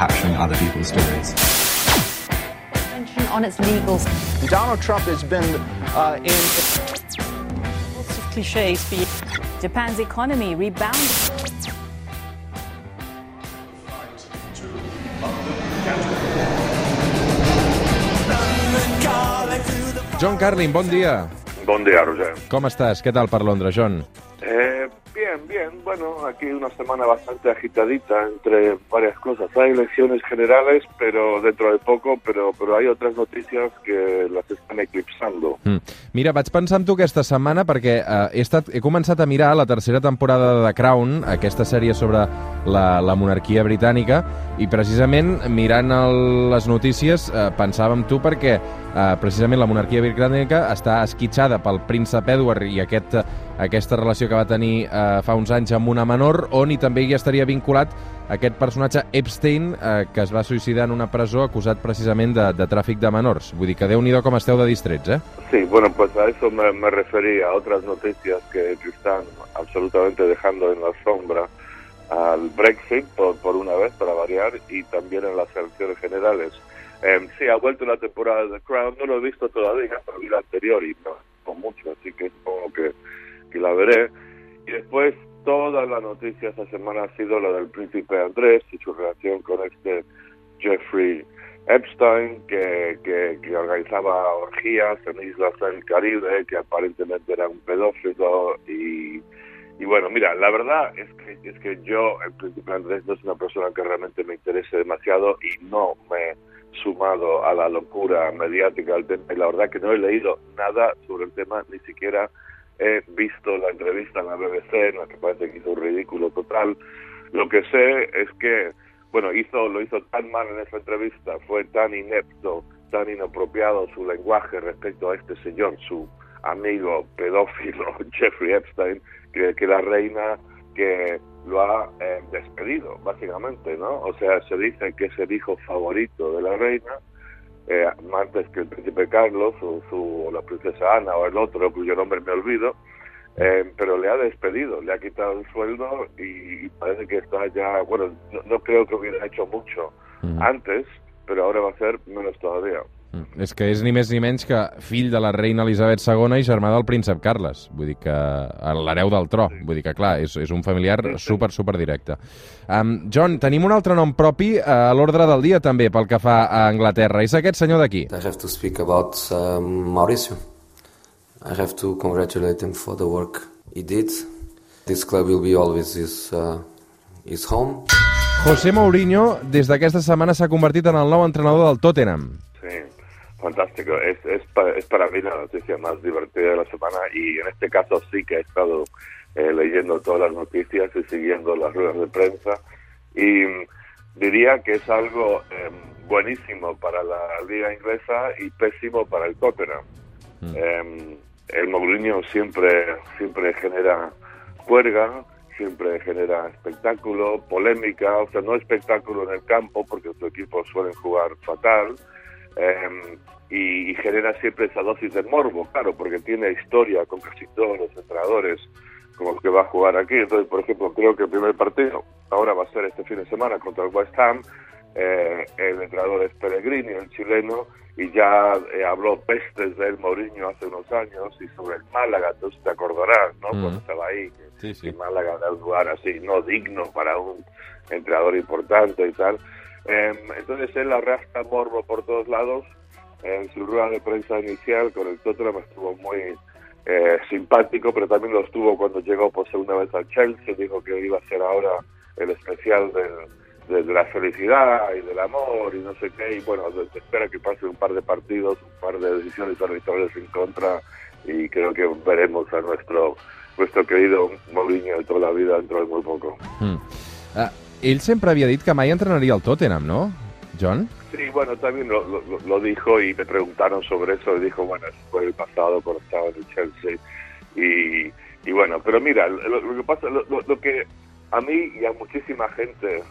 capturing other people's stories. On its legals. Donald Trump has been uh, in. Lots of cliches. Japan's economy rebounded. John Carlin, bon dia. Bon dia, Roger. Com estàs? Què tal per Londres, John? Eh, bien, bien. Bueno, aquí una semana bastante agitadita entre varias cosas. Hay elecciones generales, pero dentro de poco, pero, pero hay otras noticias que las están eclipsando. Mm. Mira, vaig pensar en tu aquesta setmana perquè eh, he, estat, he començat a mirar la tercera temporada de The Crown, aquesta sèrie sobre la, la monarquia britànica, i precisament mirant el, les notícies eh, pensava en tu perquè eh, precisament la monarquia britànica està esquitxada pel príncep Edward i aquest, aquesta relació que va tenir eh, fa uns anys amb una menor, on i també hi estaria vinculat aquest personatge Epstein eh, que es va suïcidar en una presó acusat precisament de, de tràfic de menors. Vull dir que déu nhi com esteu de distrets, eh? Sí, bueno, pues a eso me, me refería, a otras noticias que están absolutamente dejando en la sombra al Brexit, por, por una vez, para variar, y también en las elecciones generales. Eh, sí, ha vuelto la temporada de The Crown, no lo he visto todavía, pero vi la anterior y no con mucho, así que supongo que, que la veré. Y después, toda la noticia esta semana ha sido la del príncipe Andrés y su relación con este Jeffrey Epstein, que, que, que organizaba orgías en islas del Caribe, que aparentemente era un pedófilo y y bueno, mira, la verdad es que, es que yo, el príncipe Andrés, no es una persona que realmente me interese demasiado y no me he sumado a la locura mediática del tema. Y la verdad que no he leído nada sobre el tema, ni siquiera he visto la entrevista en la BBC, en la que parece que hizo un ridículo total. Lo que sé es que, bueno, hizo lo hizo tan mal en esa entrevista, fue tan inepto, tan inapropiado su lenguaje respecto a este señor, su amigo pedófilo Jeffrey Epstein, que, que la reina que lo ha eh, despedido, básicamente, ¿no? O sea, se dice que es el hijo favorito de la reina, eh, antes que el príncipe Carlos o, su, o la princesa Ana o el otro, cuyo nombre me olvido, eh, pero le ha despedido, le ha quitado el sueldo y, y parece que está ya, bueno, no, no creo que hubiera hecho mucho Mm. antes, pero ahora va a ser menos todavía. Mm. És que és ni més ni menys que fill de la reina Elisabet II i germà del príncep Carles. Vull dir que l'hereu del tro. Vull dir que, clar, és, és un familiar super, super directe. Um, John, tenim un altre nom propi eh, a l'ordre del dia també pel que fa a Anglaterra. És aquest senyor d'aquí. I have to speak about um, Mauricio. I have to congratulate him for the work he did. This club will be always his, uh, his home. José Mourinho, des d'aquesta setmana s'ha convertit en el nou entrenador del Tottenham. Fantástico. Es, es, para, es para mí la noticia más divertida de la semana y en este caso sí que he estado eh, leyendo todas las noticias y siguiendo las ruedas de prensa y mm, diría que es algo eh, buenísimo para la liga inglesa y pésimo para el Tottenham. Mm. Eh, el Mourinho siempre, siempre genera cuerga, siempre genera espectáculo, polémica, o sea, no espectáculo en el campo porque su equipo suelen jugar fatal, eh, y, y genera siempre esa dosis de morbo, claro, porque tiene historia con casi todos los entrenadores como el que va a jugar aquí. Entonces, por ejemplo, creo que el primer partido ahora va a ser este fin de semana contra el West Ham. Eh, el entrenador es Pellegrini, el chileno, y ya eh, habló pestes de él Mourinho hace unos años y sobre el Málaga, tú te acordarás, ¿no? Mm. Cuando estaba ahí, que, Sí, sí. que Málaga era un lugar así no digno para un entrenador importante y tal. Eh, entonces él arrastra morbo por todos lados. En su rueda de prensa inicial con el Tottenham estuvo muy eh, simpático, pero también lo estuvo cuando llegó por segunda vez al Chelsea. Dijo que iba a ser ahora el especial del, de, de la felicidad y del amor y no sé qué. Y bueno, se espera que pase un par de partidos, un par de decisiones arbitrales en contra y creo que veremos a nuestro nuestro querido Mourinho de toda la vida dentro de muy poco. Mm. Uh, ell sempre havia dit que mai entrenaria el Tottenham, no, John? Sí, bueno, también lo, dijo y me preguntaron sobre eso dijo, bueno, fue el pasado cuando estaba en el Chelsea. Y, y bueno, pero mira, lo, que pasa, lo, que a mí y a muchísima gente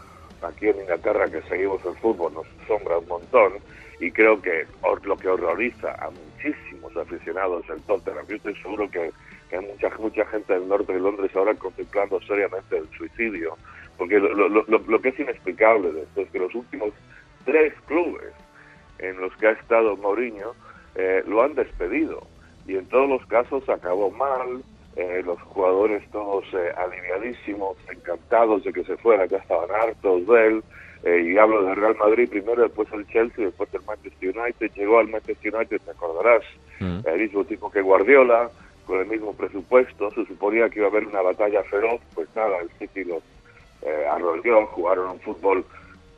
aquí en Inglaterra que seguimos el fútbol nos asombra un montón y creo que lo que horroriza a muchísimos aficionados del Tottenham, yo estoy seguro que, que hay mucha, mucha gente del norte de Londres ahora contemplando seriamente el suicidio Porque lo, lo, lo, lo que es inexplicable de esto es que los últimos tres clubes en los que ha estado Mourinho eh, lo han despedido. Y en todos los casos acabó mal, eh, los jugadores todos eh, aliviadísimos, encantados de que se fuera, ya estaban hartos de él, eh, y hablo del Real Madrid primero, después el Chelsea, después el Manchester United, llegó al Manchester United, te acordarás, Mm. el mismo tipo que Guardiola, con el mismo presupuesto, se suponía que iba a haber una batalla feroz, pues nada, el City los eh, arrolló, jugaron un fútbol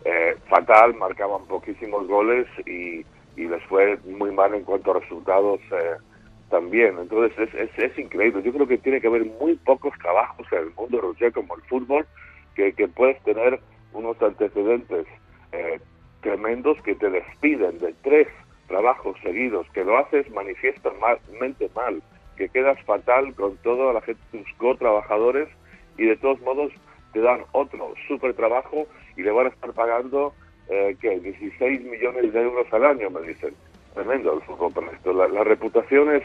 eh, fatal, marcaban poquísimos goles y, y les fue muy mal en cuanto a resultados eh, también. Entonces es, es, increíble. Yo creo que tiene que haber muy pocos trabajos en el mundo, Roger, como el fútbol, que, que puedes tener unos antecedentes eh, tremendos que te despiden de tres trabajos seguidos, que lo haces manifiestamente mal, que quedas fatal con toda la gente, tus co-trabajadores, y de todos modos te dan otro súper trabajo y le van a estar pagando, eh, ¿qué? 16 millones de euros al año, me dicen. Tremendo el fútbol para esto. La, las reputaciones,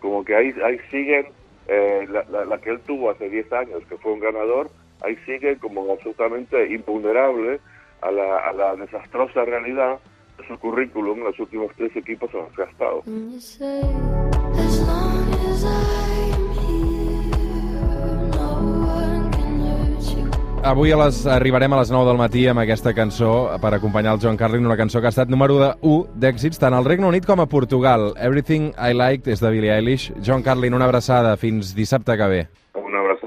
como que ahí, ahí siguen, eh, la, la, la que él tuvo hace 10 años, que fue un ganador, ahí sigue como absolutamente invulnerable a la, a la desastrosa realidad de su currículum en los últimos tres equipos los que ha estado. Avui a les, arribarem a les 9 del matí amb aquesta cançó per acompanyar el John Carlin, una cançó que ha estat número 1 d'èxits tant al Regne Unit com a Portugal. Everything I Liked és de Billie Eilish. John Carlin, una abraçada. Fins dissabte que ve. Un abrazo.